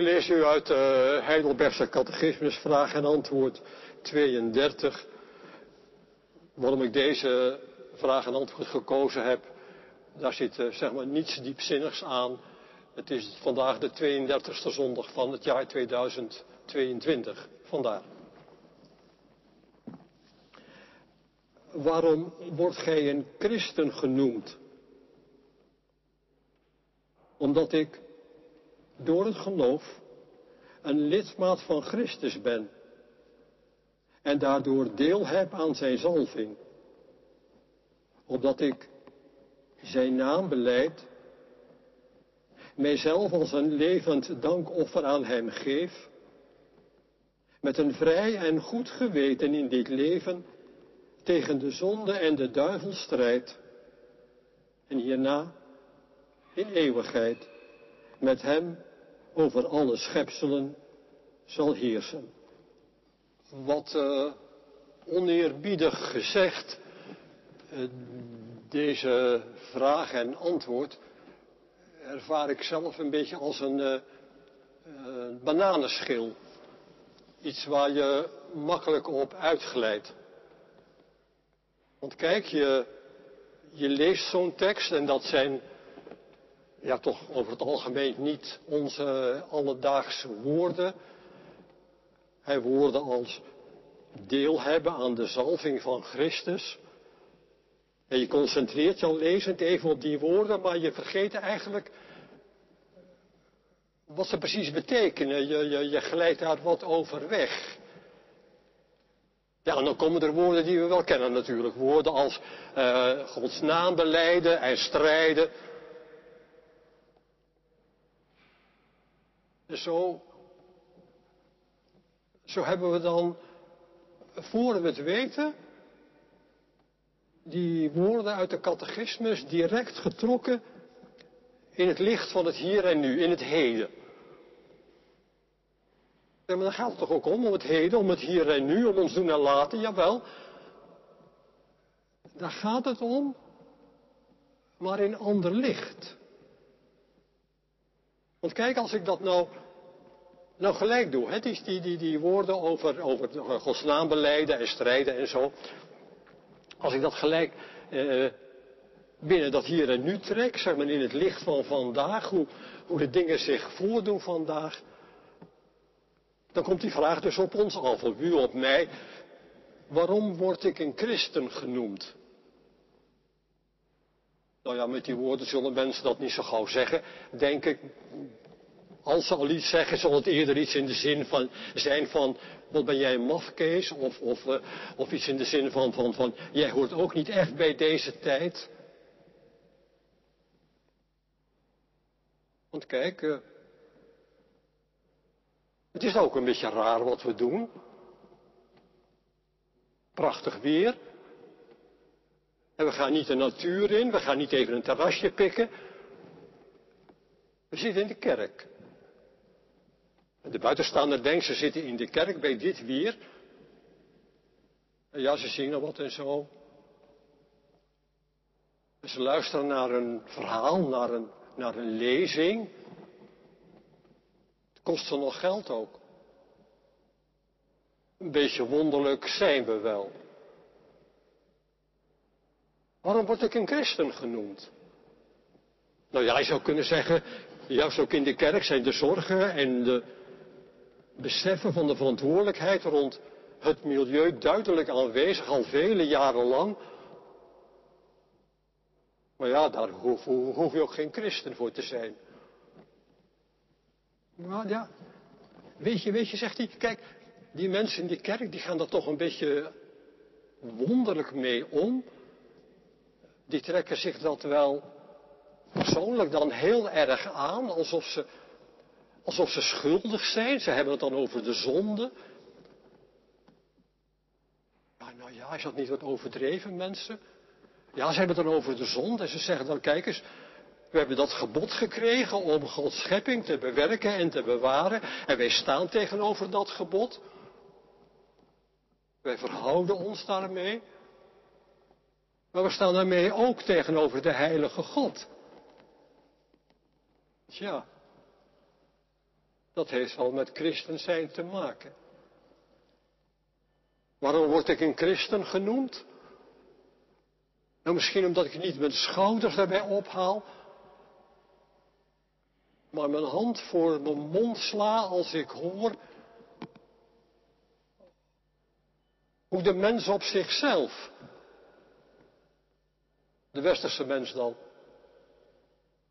lees u uit de Heidelbergse Catechismus, vraag en antwoord 32. Waarom ik deze vraag en antwoord gekozen heb, daar zit eh, zeg maar niets diepzinnigs aan. Het is vandaag de 32e zondag van het jaar 2022. Vandaar. Waarom wordt gij een christen genoemd? Omdat ik door het geloof een lidmaat van Christus ben en daardoor deel heb aan zijn zalving. Opdat ik zijn naam beleid, mijzelf als een levend dankoffer aan hem geef, met een vrij en goed geweten in dit leven tegen de zonde en de duivel strijd, en hierna in eeuwigheid met hem over alle schepselen zal heersen. Wat uh, oneerbiedig gezegd, uh, deze vraag en antwoord ervaar ik zelf een beetje als een uh, bananenschil. Iets waar je makkelijk op uitglijdt. Want kijk, je, je leest zo'n tekst en dat zijn ja, toch over het algemeen niet onze alledaagse woorden. Hij woorden als deel hebben aan de zalving van Christus. En je concentreert je lezend even op die woorden, maar je vergeet eigenlijk wat ze precies betekenen. Je, je, je glijdt daar wat over weg. Ja, en dan komen er woorden die we wel kennen natuurlijk. Woorden als uh, Gods naam beleiden en strijden. Zo, zo hebben we dan, voor we het weten, die woorden uit de catechismus direct getrokken in het licht van het hier en nu, in het heden. Ja, maar dan gaat het toch ook om, om het heden, om het hier en nu, om ons doen en laten, jawel. Daar gaat het om, maar in ander licht. Want kijk, als ik dat nou, nou gelijk doe, hè, die, die, die, die woorden over, over naam beleiden en strijden en zo. Als ik dat gelijk eh, binnen dat hier en nu trek, zeg maar in het licht van vandaag, hoe, hoe de dingen zich voordoen vandaag. Dan komt die vraag dus op ons af, op u, op mij. Waarom word ik een christen genoemd? Nou ja, met die woorden zullen mensen dat niet zo gauw zeggen, denk ik. Als ze al iets zeggen, zal het eerder iets in de zin van zijn van, wat ben jij een mafkees? Of, of, uh, of iets in de zin van, van, van, jij hoort ook niet echt bij deze tijd. Want kijk, uh, het is ook een beetje raar wat we doen. Prachtig weer. En we gaan niet de natuur in, we gaan niet even een terrasje pikken. We zitten in de kerk. De buitenstaander denkt, ze zitten in de kerk bij dit weer. En ja, ze zingen wat en zo. Ze luisteren naar een verhaal, naar een, naar een lezing. Het kost ze nog geld ook. Een beetje wonderlijk zijn we wel. Waarom word ik een christen genoemd? Nou ja, je zou kunnen zeggen, juist ook in de kerk zijn de zorgen en de beseffen van de verantwoordelijkheid rond het milieu duidelijk aanwezig al vele jaren lang. Maar ja, daar hoef, hoef je ook geen christen voor te zijn. Maar ja, weet je, weet je, zegt hij, kijk, die mensen in die kerk, die gaan daar toch een beetje wonderlijk mee om die trekken zich dat wel persoonlijk dan heel erg aan, alsof ze, alsof ze schuldig zijn. Ze hebben het dan over de zonde. Ja, nou ja, is dat niet wat overdreven, mensen? Ja, ze hebben het dan over de zonde en ze zeggen dan, kijk eens, we hebben dat gebod gekregen om Gods schepping te bewerken en te bewaren. En wij staan tegenover dat gebod. Wij verhouden ons daarmee. Maar we staan daarmee ook tegenover de heilige God. Tja. Dat heeft wel met christen zijn te maken. Waarom word ik een christen genoemd? Nou, misschien omdat ik niet mijn schouders daarbij ophaal, maar mijn hand voor mijn mond sla als ik hoor hoe de mens op zichzelf, de westerse mens dan,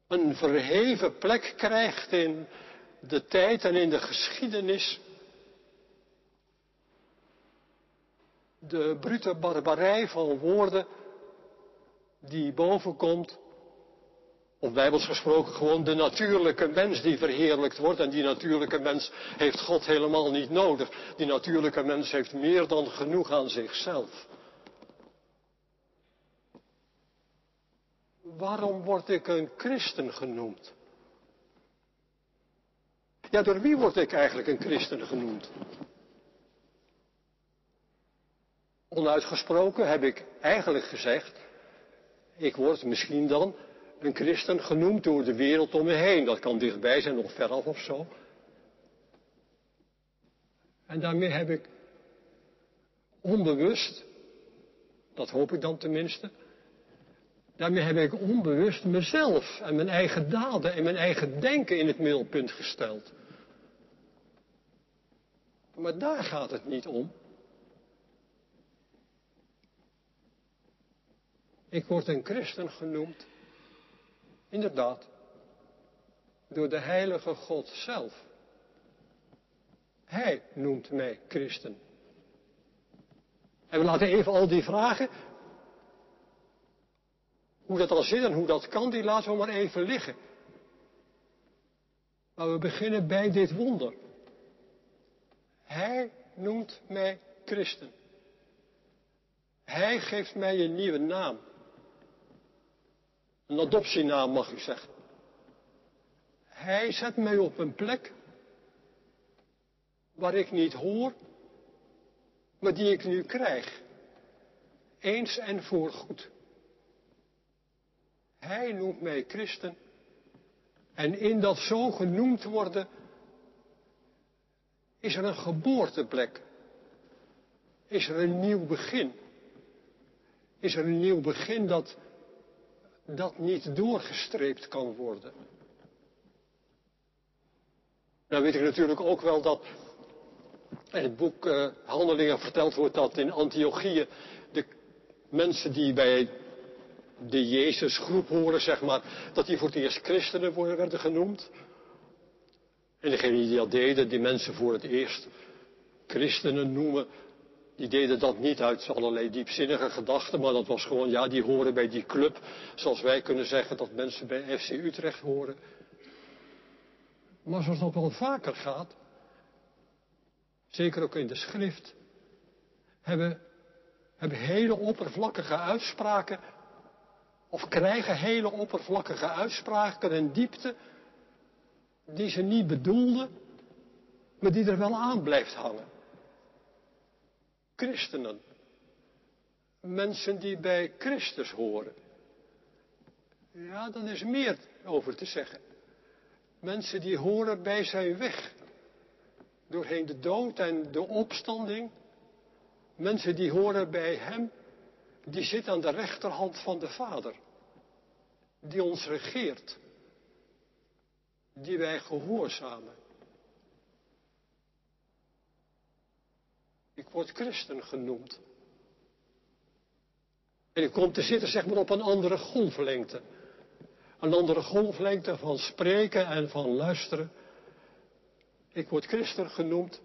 een verheven plek krijgt in de tijd en in de geschiedenis. De brute barbarij van woorden die bovenkomt, of bijbels gesproken gewoon de natuurlijke mens die verheerlijkt wordt. En die natuurlijke mens heeft God helemaal niet nodig. Die natuurlijke mens heeft meer dan genoeg aan zichzelf. Waarom word ik een christen genoemd? Ja, door wie word ik eigenlijk een christen genoemd? Onuitgesproken heb ik eigenlijk gezegd, ik word misschien dan een christen genoemd door de wereld om me heen. Dat kan dichtbij zijn of veraf of zo. En daarmee heb ik onbewust, dat hoop ik dan tenminste, daarmee heb ik onbewust mezelf en mijn eigen daden en mijn eigen denken in het middelpunt gesteld. Maar daar gaat het niet om. Ik word een christen genoemd Inderdaad, door de heilige God zelf. Hij noemt mij christen. En we laten even al die vragen, hoe dat al zit en hoe dat kan, die laten we maar even liggen. Maar we beginnen bij dit wonder. Hij noemt mij christen. Hij geeft mij een nieuwe naam. Een adoptienaam mag u zeggen. Hij zet mij op een plek waar ik niet hoor, maar die ik nu krijg. Eens en voor goed. Hij noemt mij christen. En in dat zo genoemd worden is er een geboorteplek. Is er een nieuw begin. Is er een nieuw begin dat dat niet doorgestreept kan worden. Nou weet ik natuurlijk ook wel dat in het boek uh, Handelingen verteld wordt dat in Antiochië de mensen die bij de Jezusgroep horen, zeg maar, dat die voor het eerst christenen werden genoemd. En degenen die dat deden, die mensen voor het eerst christenen noemen, die deden dat niet uit allerlei diepzinnige gedachten, maar dat was gewoon, ja, die horen bij die club. Zoals wij kunnen zeggen dat mensen bij FC Utrecht horen. Maar zoals dat wel vaker gaat, zeker ook in de schrift, hebben, hebben hele oppervlakkige uitspraken, of krijgen hele oppervlakkige uitspraken en diepte, die ze niet bedoelden, maar die er wel aan blijft hangen christenen. Mensen die bij Christus horen. Ja, dan is meer over te zeggen. Mensen die horen bij zijn weg. Doorheen de dood en de opstanding. Mensen die horen bij hem. Die zit aan de rechterhand van de Vader. Die ons regeert. Die wij gehoorzamen. Ik word christen genoemd. En ik kom te zitten, zeg maar, op een andere golflengte. Een andere golflengte van spreken en van luisteren. Ik word christen genoemd.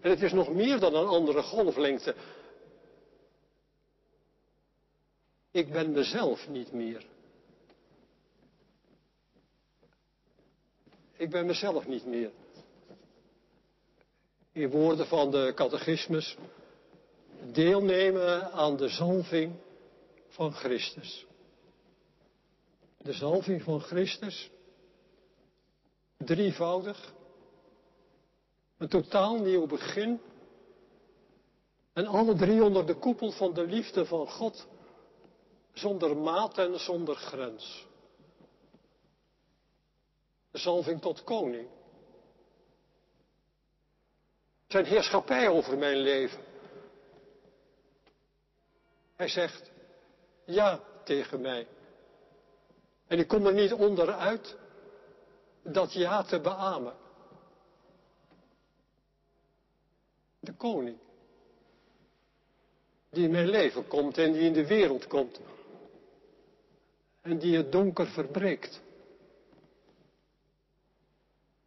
En het is nog meer dan een andere golflengte. Ik ben mezelf niet meer. Ik ben mezelf niet meer in woorden van de catechismus, deelnemen aan de zalving van Christus. De zalving van Christus, drievoudig, een totaal nieuw begin en alle drie onder de koepel van de liefde van God, zonder maat en zonder grens. De zalving tot koning Zijn heerschappij over mijn leven. Hij zegt ja tegen mij. En ik kom er niet onderuit dat ja te beamen. De koning. Die in mijn leven komt en die in de wereld komt. En die het donker verbreekt.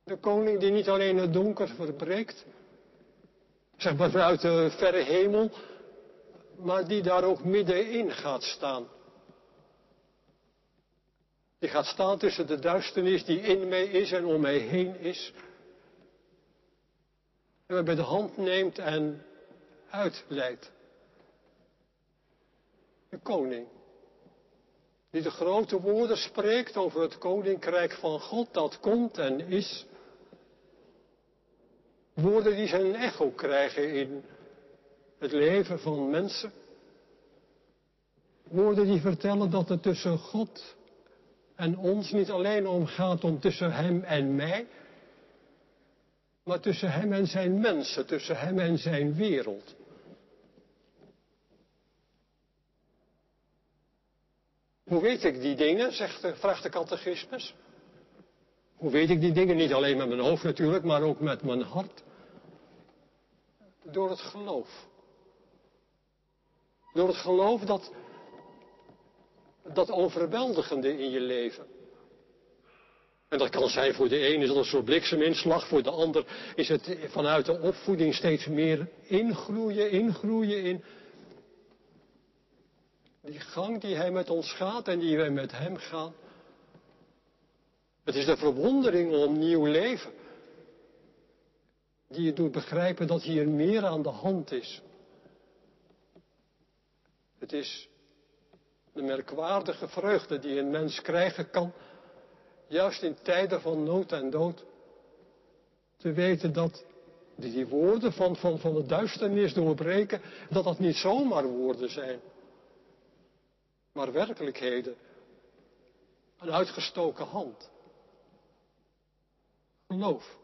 De koning die niet alleen het donker verbreekt, zeg maar vanuit de verre hemel, maar die daar ook middenin gaat staan. Die gaat staan tussen de duisternis die in mij is en om mij heen is. En mij bij de hand neemt en uitleidt. De koning. Die de grote woorden spreekt over het koninkrijk van God dat komt en is. Woorden die zijn echo krijgen in het leven van mensen. Woorden die vertellen dat het tussen God en ons niet alleen omgaat om tussen Hem en mij, maar tussen Hem en zijn mensen, tussen Hem en zijn wereld. Hoe weet ik die dingen, zegt, vraagt de catechismus. Hoe weet ik die dingen? Niet alleen met mijn hoofd natuurlijk, maar ook met mijn hart. Door het geloof. Door het geloof dat, dat overweldigende in je leven. En dat kan zijn voor de ene is dat een soort blikseminslag, voor de ander is het vanuit de opvoeding steeds meer ingroeien, ingroeien in die gang die hij met ons gaat en die wij met hem gaan. Het is de verwondering om nieuw leven die je doet begrijpen dat hier meer aan de hand is. Het is de merkwaardige vreugde die een mens krijgen kan, juist in tijden van nood en dood, te weten dat die woorden van, van, van de duisternis doorbreken, dat dat niet zomaar woorden zijn, maar werkelijkheden. Een uitgestoken hand. Geloof.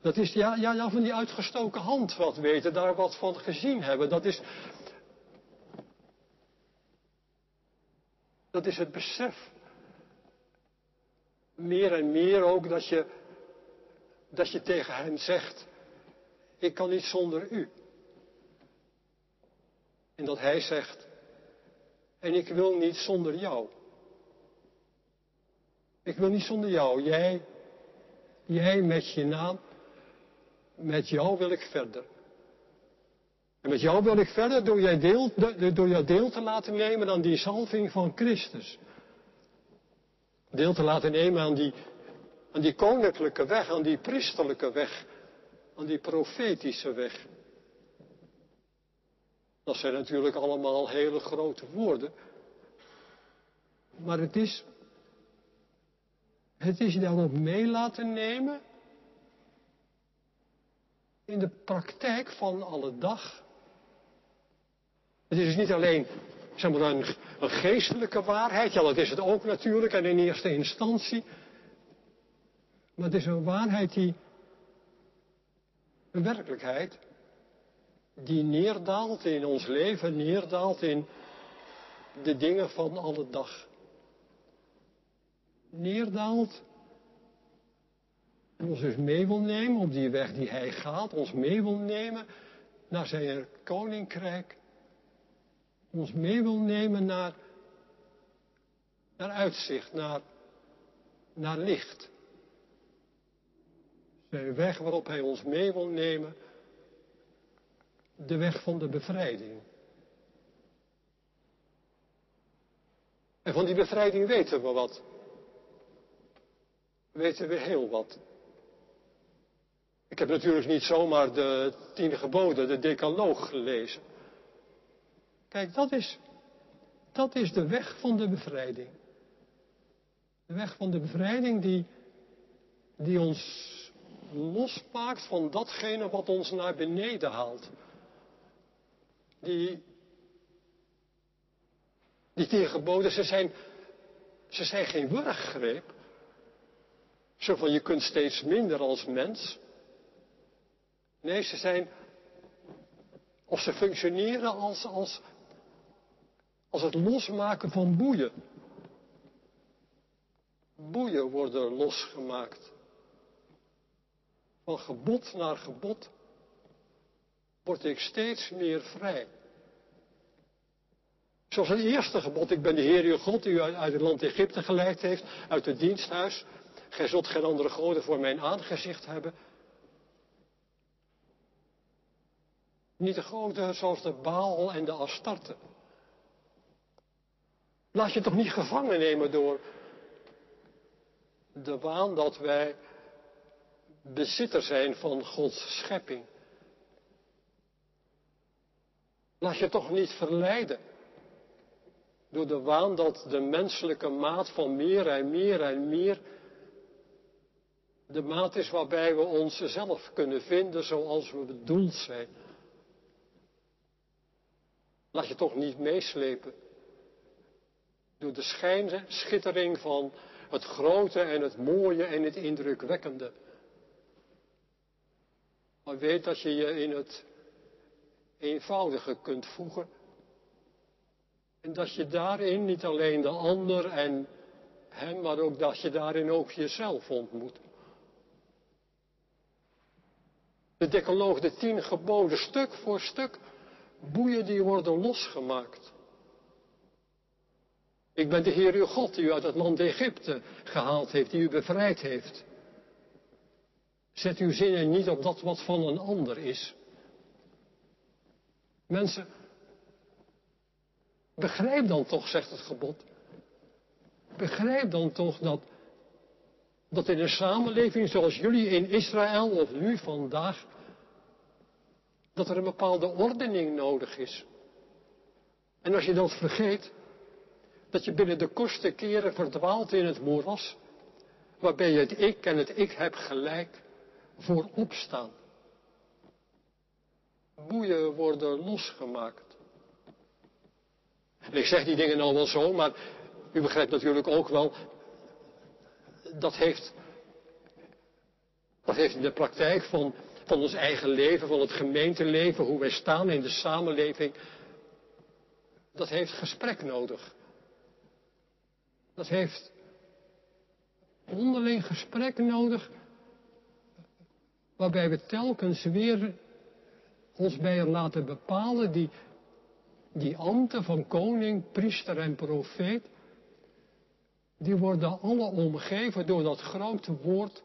Dat is ja, ja, ja, van die uitgestoken hand wat weten, daar wat van gezien hebben. Dat is, dat is het besef. Meer en meer ook dat je, dat je tegen hem zegt, ik kan niet zonder u. En dat hij zegt, en ik wil niet zonder jou. Ik wil niet zonder jou. Jij, jij met je naam, met jou wil ik verder. En met jou wil ik verder door, jij deel, door jou deel te laten nemen aan die salving van Christus. Deel te laten nemen aan die, aan die koninklijke weg, aan die priesterlijke weg, aan die profetische weg. Dat zijn natuurlijk allemaal hele grote woorden. Maar het is, het is dan ook mee laten nemen in de praktijk van alle dag. Het is dus niet alleen zeg maar, een, een geestelijke waarheid, ja dat is het ook natuurlijk en in eerste instantie. Maar het is een waarheid die, een werkelijkheid, die neerdaalt in ons leven, neerdaalt in de dingen van alle dag. Neerdaalt en ons dus mee wil nemen op die weg die hij gaat, ons mee wil nemen naar zijn koninkrijk, ons mee wil nemen naar, naar uitzicht, naar, naar licht. Zijn weg waarop hij ons mee wil nemen, de weg van de bevrijding. En van die bevrijding weten we wat. Weten we heel wat. Ik heb natuurlijk niet zomaar de tien geboden, de decaloog gelezen. Kijk, dat is, dat is de weg van de bevrijding. De weg van de bevrijding die, die ons losmaakt van datgene wat ons naar beneden haalt. Die, die geboden, ze zijn, ze zijn geen Nee, ze zijn, of ze functioneren als, als, als het losmaken van boeien. Boeien worden losgemaakt. Van gebod naar gebod word ik steeds meer vrij. Zoals het eerste gebod, ik ben de Heer uw God, die u uit het land Egypte geleid heeft, uit het diensthuis. Gij zult geen andere goden voor mijn aangezicht hebben. Niet de goden zoals de Baal en de Astarte. Laat je toch niet gevangen nemen door de waan dat wij bezitter zijn van Gods schepping. Laat je toch niet verleiden door de waan dat de menselijke maat van meer en meer en meer de maat is waarbij we onszelf kunnen vinden zoals we bedoeld zijn. Laat je toch niet meeslepen door de schijnschittering van het grote en het mooie en het indrukwekkende. Maar weet dat je je in het eenvoudige kunt voegen. En dat je daarin niet alleen de ander en hem, maar ook dat je daarin ook jezelf ontmoet. De decaloog, de tien geboden, stuk voor stuk, boeien die worden losgemaakt. Ik ben de Heer uw God die u uit het land Egypte gehaald heeft, die u bevrijd heeft. Zet uw zinnen niet op dat wat van een ander is. Mensen, begrijp dan toch, zegt het gebod. Begrijp dan toch dat, dat in een samenleving zoals jullie in Israël of nu vandaag, dat er een bepaalde ordening nodig is. En als je dat vergeet, dat je binnen de kortste keren verdwaalt in het moeras, waarbij je het ik en het ik heb gelijk voor opstaan. Boeien worden losgemaakt. En ik zeg die dingen nou wel zo, maar u begrijpt natuurlijk ook wel, dat heeft, dat heeft in de praktijk van, van ons eigen leven, van het gemeenteleven, hoe wij staan in de samenleving, dat heeft gesprek nodig. Dat heeft onderling gesprek nodig, waarbij we telkens weer ons bij laten bepalen, die, die ambten van koning, priester en profeet, die worden alle omgeven door dat grote woord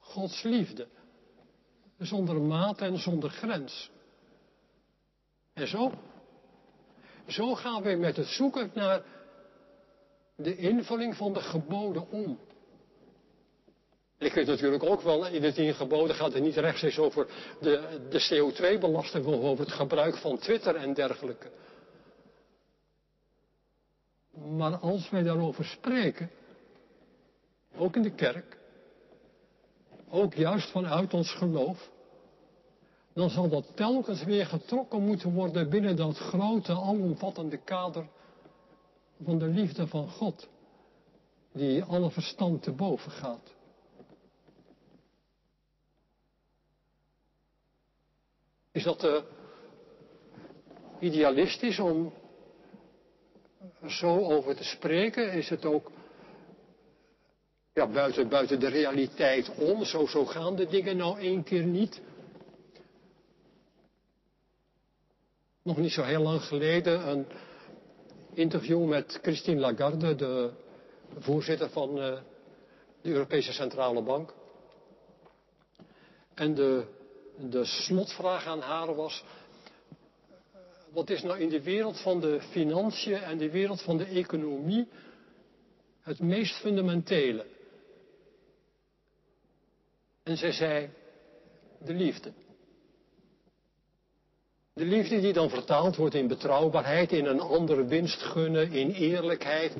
Gods liefde. Zonder maat en zonder grens. En zo, zo gaan we met het zoeken naar de invulling van de geboden om. Ik weet natuurlijk ook wel, in de tien geboden gaat het niet rechtstreeks over de, de CO2-belasting of over het gebruik van Twitter en dergelijke. Maar als wij daarover spreken, ook in de kerk, ook juist vanuit ons geloof, dan zal dat telkens weer getrokken moeten worden binnen dat grote, alomvattende kader van de liefde van God, die alle verstand te boven gaat. Is dat uh, idealistisch om zo over te spreken? Is het ook ja, buiten, buiten de realiteit om? Zo, zo gaan de dingen nou één keer niet. Nog niet zo heel lang geleden een interview met Christine Lagarde, de voorzitter van uh, de Europese Centrale Bank. En de de slotvraag aan haar was, wat is nou in de wereld van de financiën en de wereld van de economie het meest fundamentele? En zij zei, de liefde. De liefde die dan vertaald wordt in betrouwbaarheid, in een andere winst gunnen, in eerlijkheid.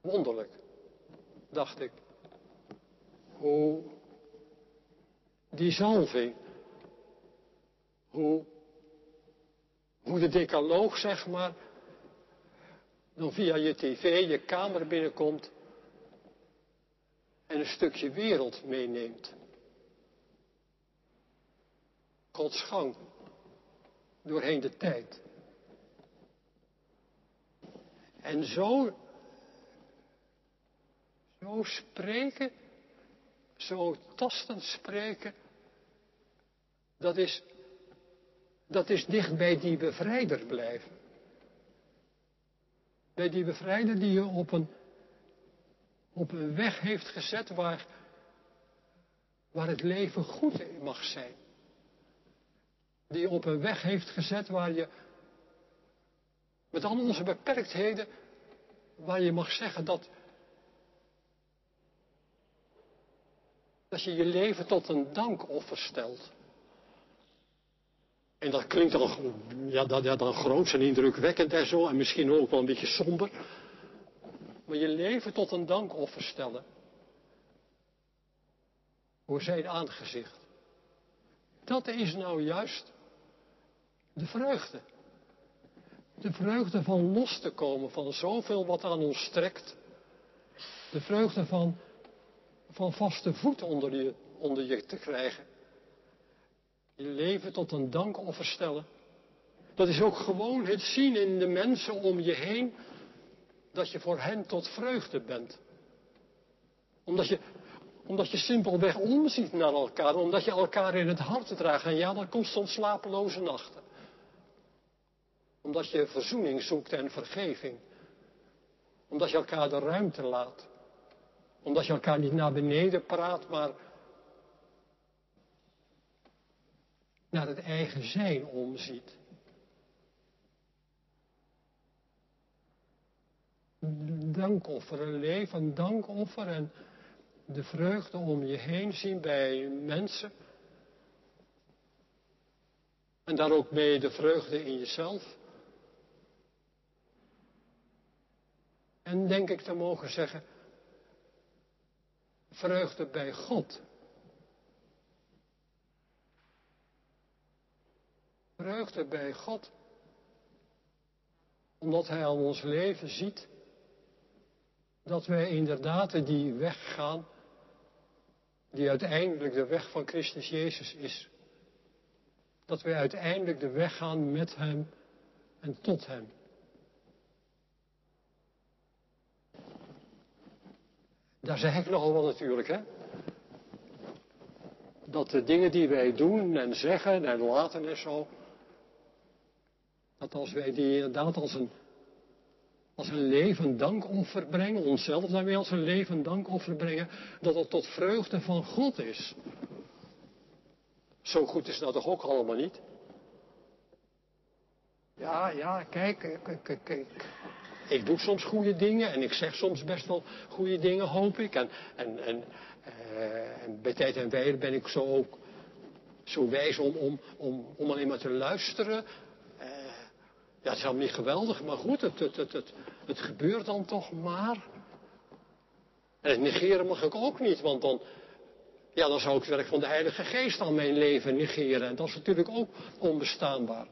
Wonderlijk, dacht ik hoe die zalving, hoe, hoe de decaloog, zeg maar, dan via je tv, je kamer binnenkomt. en een stukje wereld meeneemt. Gods gang doorheen de tijd. En zo, zo spreken, zo tastend spreken, dat is, dat is dicht bij die bevrijder blijven. Bij die bevrijder die je op een, op een weg heeft gezet waar, waar het leven goed mag zijn. Die je op een weg heeft gezet waar je met al onze beperktheden, waar je mag zeggen dat, dat je je leven tot een dankoffer stelt. En dat klinkt dan, ja, dat, ja, dan groot en indrukwekkend en zo, en misschien ook wel een beetje somber. Maar je leven tot een dankoffer stellen. Voor zijn aangezicht. Dat is nou juist de vreugde. De vreugde van los te komen van zoveel wat aan ons trekt. De vreugde van, van vaste voet onder je, onder je te krijgen. Je leven tot een dankoffer stellen. Dat is ook gewoon het zien in de mensen om je heen dat je voor hen tot vreugde bent. Omdat je, omdat je simpelweg omziet naar elkaar, omdat je elkaar in het hart draagt. En ja, dan komt soms slapeloze nachten omdat je verzoening zoekt en vergeving. Omdat je elkaar de ruimte laat. Omdat je elkaar niet naar beneden praat, maar naar het eigen zijn omziet. Dankoffer, een leven, dankoffer en de vreugde om je heen zien bij mensen. En daar ook mee de vreugde in jezelf. En denk ik te mogen zeggen, vreugde bij God. Vreugde bij God, omdat Hij aan ons leven ziet dat wij inderdaad die weg gaan, die uiteindelijk de weg van Christus Jezus is. Dat wij uiteindelijk de weg gaan met Hem en tot Hem. Daar zeg ik nogal wel natuurlijk, hè. Dat de dingen die wij doen en zeggen en laten en zo, dat als wij die inderdaad als een, als een levend dankoffer brengen, onszelf daarmee als een levend dankoffer brengen, dat het tot vreugde van God is. Zo goed is dat toch ook allemaal niet? Ja, ja, kijk, kijk, kijk. Ik doe soms goede dingen en ik zeg soms best wel goede dingen, hoop ik. En, en, en, uh, en bij tijd en wijle ben ik zo ook zo wijs om, om, om, om alleen maar te luisteren. Uh, ja, het is allemaal niet geweldig, maar goed, het, het, het, het, het gebeurt dan toch maar. En het negeren mag ik ook niet, want dan, ja, dan zou ik het werk van de Heilige Geest aan mijn leven negeren. En dat is natuurlijk ook onbestaanbaar.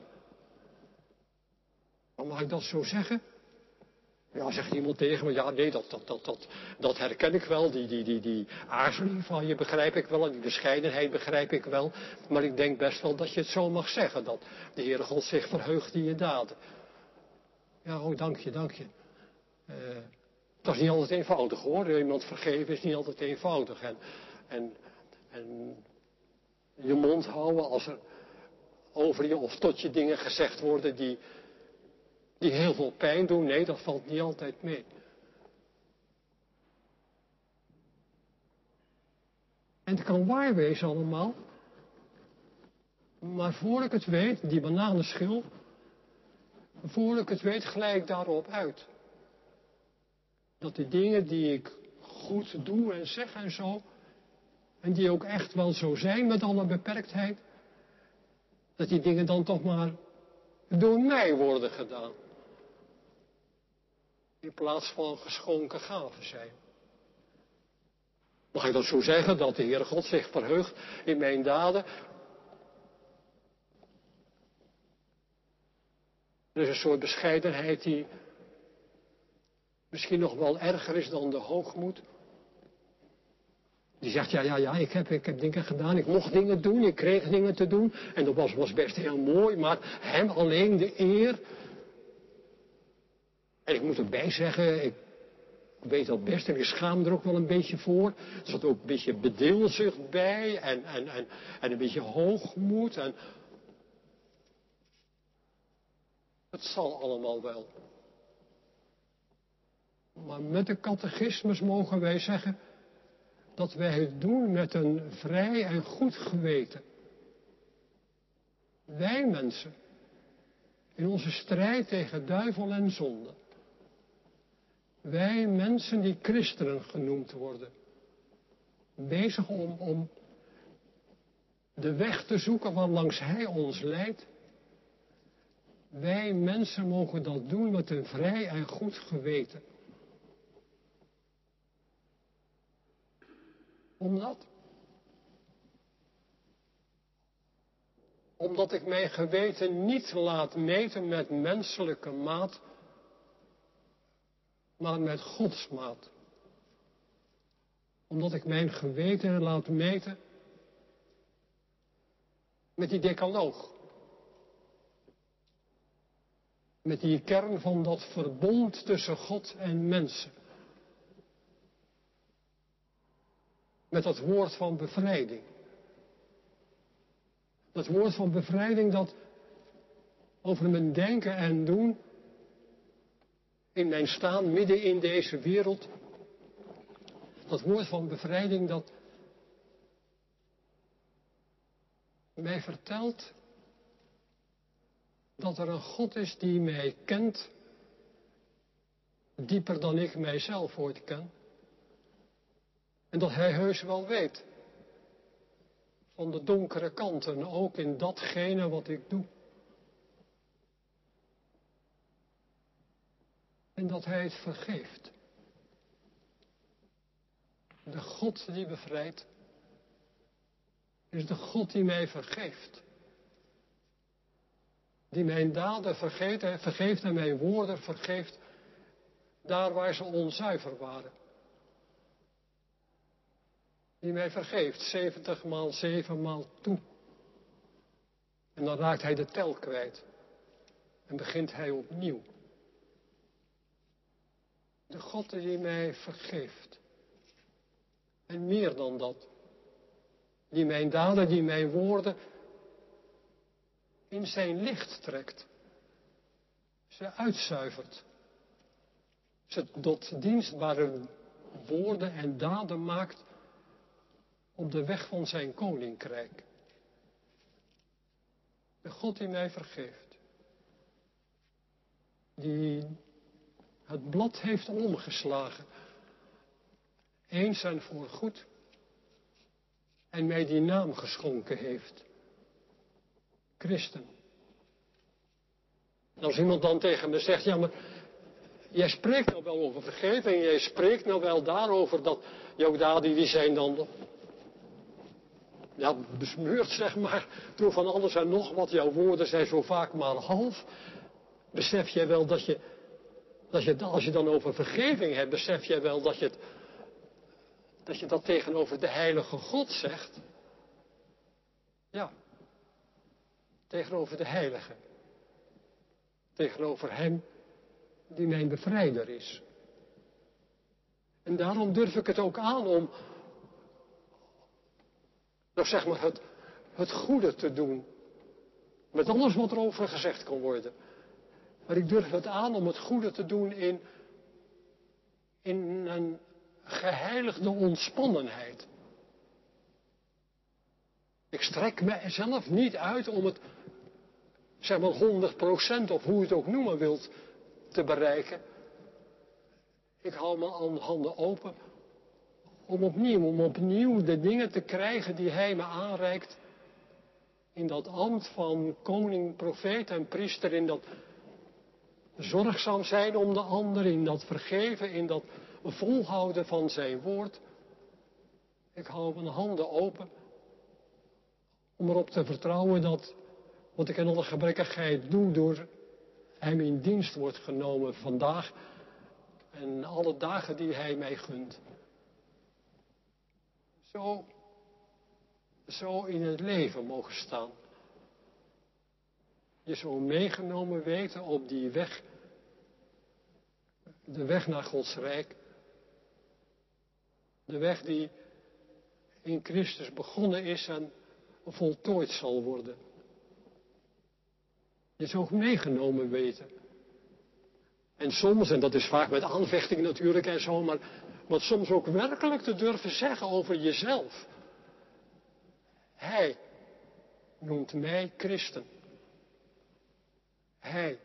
Maar mag ik dat zo zeggen? Ja, zegt iemand tegen me, ja nee, dat, dat, dat, dat, dat herken ik wel. Die, die, die, die aarzeling van je begrijp ik wel. En die bescheidenheid begrijp ik wel. Maar ik denk best wel dat je het zo mag zeggen. Dat de Heere God zich verheugt in je daden. Ja, oh dank je, dank je. Uh, dat is niet altijd eenvoudig hoor. Iemand vergeven is niet altijd eenvoudig. En, en, en je mond houden als er over je of tot je dingen gezegd worden die die heel veel pijn doen. Nee, dat valt niet altijd mee. En het kan waar wezen allemaal. Maar voor ik het weet, die bananenschil, voor ik het weet, gelijk daarop uit. Dat de dingen die ik goed doe en zeg en zo, en die ook echt wel zo zijn met alle beperktheid, dat die dingen dan toch maar door mij worden gedaan in plaats van geschonken gaven zijn. Mag ik dat zo zeggen, dat de Heere God zich verheugt in mijn daden? Er is een soort bescheidenheid die misschien nog wel erger is dan de hoogmoed. Die zegt, ja, ja, ja, ik heb, ik heb dingen gedaan, ik mocht dingen doen, ik kreeg dingen te doen. En dat was, was best heel mooi, maar hem alleen de eer. En ik moet erbij zeggen, ik weet dat best en ik schaam er ook wel een beetje voor. Er zat ook een beetje bedeelzucht bij en, en, en, en een beetje hoogmoed. En... Het zal allemaal wel. Maar met de catechismus mogen wij zeggen dat wij het doen met een vrij en goed geweten. Wij mensen, in onze strijd tegen duivel en zonde. Wij mensen die christenen genoemd worden. Bezig om, om de weg te zoeken waar langs Hij ons leidt. Wij mensen mogen dat doen met een vrij en goed geweten. Omdat? Omdat ik mijn geweten niet laat meten met menselijke maat, maar met Gods maat. Omdat ik mijn geweten laat meten met die decaloog. Met die kern van dat verbond tussen God en mensen. met dat woord van bevrijding. Dat woord van bevrijding dat over mijn denken en doen, in mijn staan midden in deze wereld, dat woord van bevrijding dat mij vertelt dat er een God is die mij kent, dieper dan ik mijzelf ooit ken. En dat hij heus wel weet van de donkere kanten, ook in datgene wat ik doe. En dat hij het vergeeft. De God die bevrijdt, is de God die mij vergeeft. Die mijn daden vergeet, vergeeft en mijn woorden vergeeft, daar waar ze onzuiver waren die mij vergeeft, 70 maal 7 maal toe. En dan raakt hij de tel kwijt. En begint hij opnieuw. De God die mij vergeeft. En meer dan dat. Die mijn daden, die mijn woorden in zijn licht trekt. Ze uitzuivert. Ze tot dienstbare woorden en daden maakt op de weg van zijn koninkrijk. De God die mij vergeeft. Die het blad heeft omgeslagen. Eens en voor goed. En mij die naam geschonken heeft. Christen. En als iemand dan tegen me zegt, ja maar jij spreekt nou wel over vergeving, jij spreekt nou wel daarover dat jouw daden die zijn dan ja, besmeurd, zeg maar, door van alles en nog wat. Jouw woorden zijn zo vaak maar half. Besef jij wel dat je, dat je, als je dan over vergeving hebt, besef jij wel dat je, het, dat je dat tegenover de heilige God zegt? Ja, tegenover de heilige. Tegenover hem die mijn bevrijder is. En daarom durf ik het ook aan om, nou zeg maar het, het goede te doen. Met alles wat er over gezegd kan worden. Maar ik durf het aan om het goede te doen in, in een geheiligde ontspannenheid. Ik strek mezelf niet uit om het, zeg maar 100% of hoe je het ook noemen wilt, te bereiken. Ik hou mijn handen open om opnieuw, om opnieuw de dingen te krijgen die hij me aanreikt. In dat ambt van koning, profeet en priester, in dat zorgzaam zijn om de ander, in dat vergeven, in dat volhouden van zijn woord. Ik hou mijn handen open om erop te vertrouwen dat wat ik in alle gebrekkigheid doe door hem in dienst wordt genomen vandaag en alle dagen die hij mij gunt. zo, zo in het leven mogen staan. Je zo meegenomen weten op die weg, de weg naar Gods Rijk. De weg die in Christus begonnen is en voltooid zal worden. Je zo meegenomen weten. En soms, en dat is vaak met aanvechting natuurlijk en zo, maar wat soms ook werkelijk te durven zeggen over jezelf. Hij noemt mij christen. Hij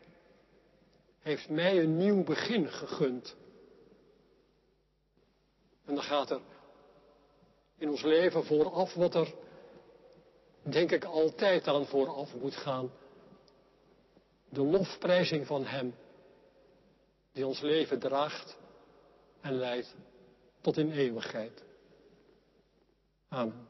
heeft mij een nieuw begin gegund. En dan gaat er in ons leven vooraf wat er, denk ik, altijd aan vooraf moet gaan. De lofprijzing van Hem, die ons leven draagt en leidt tot in eeuwigheid. Amen.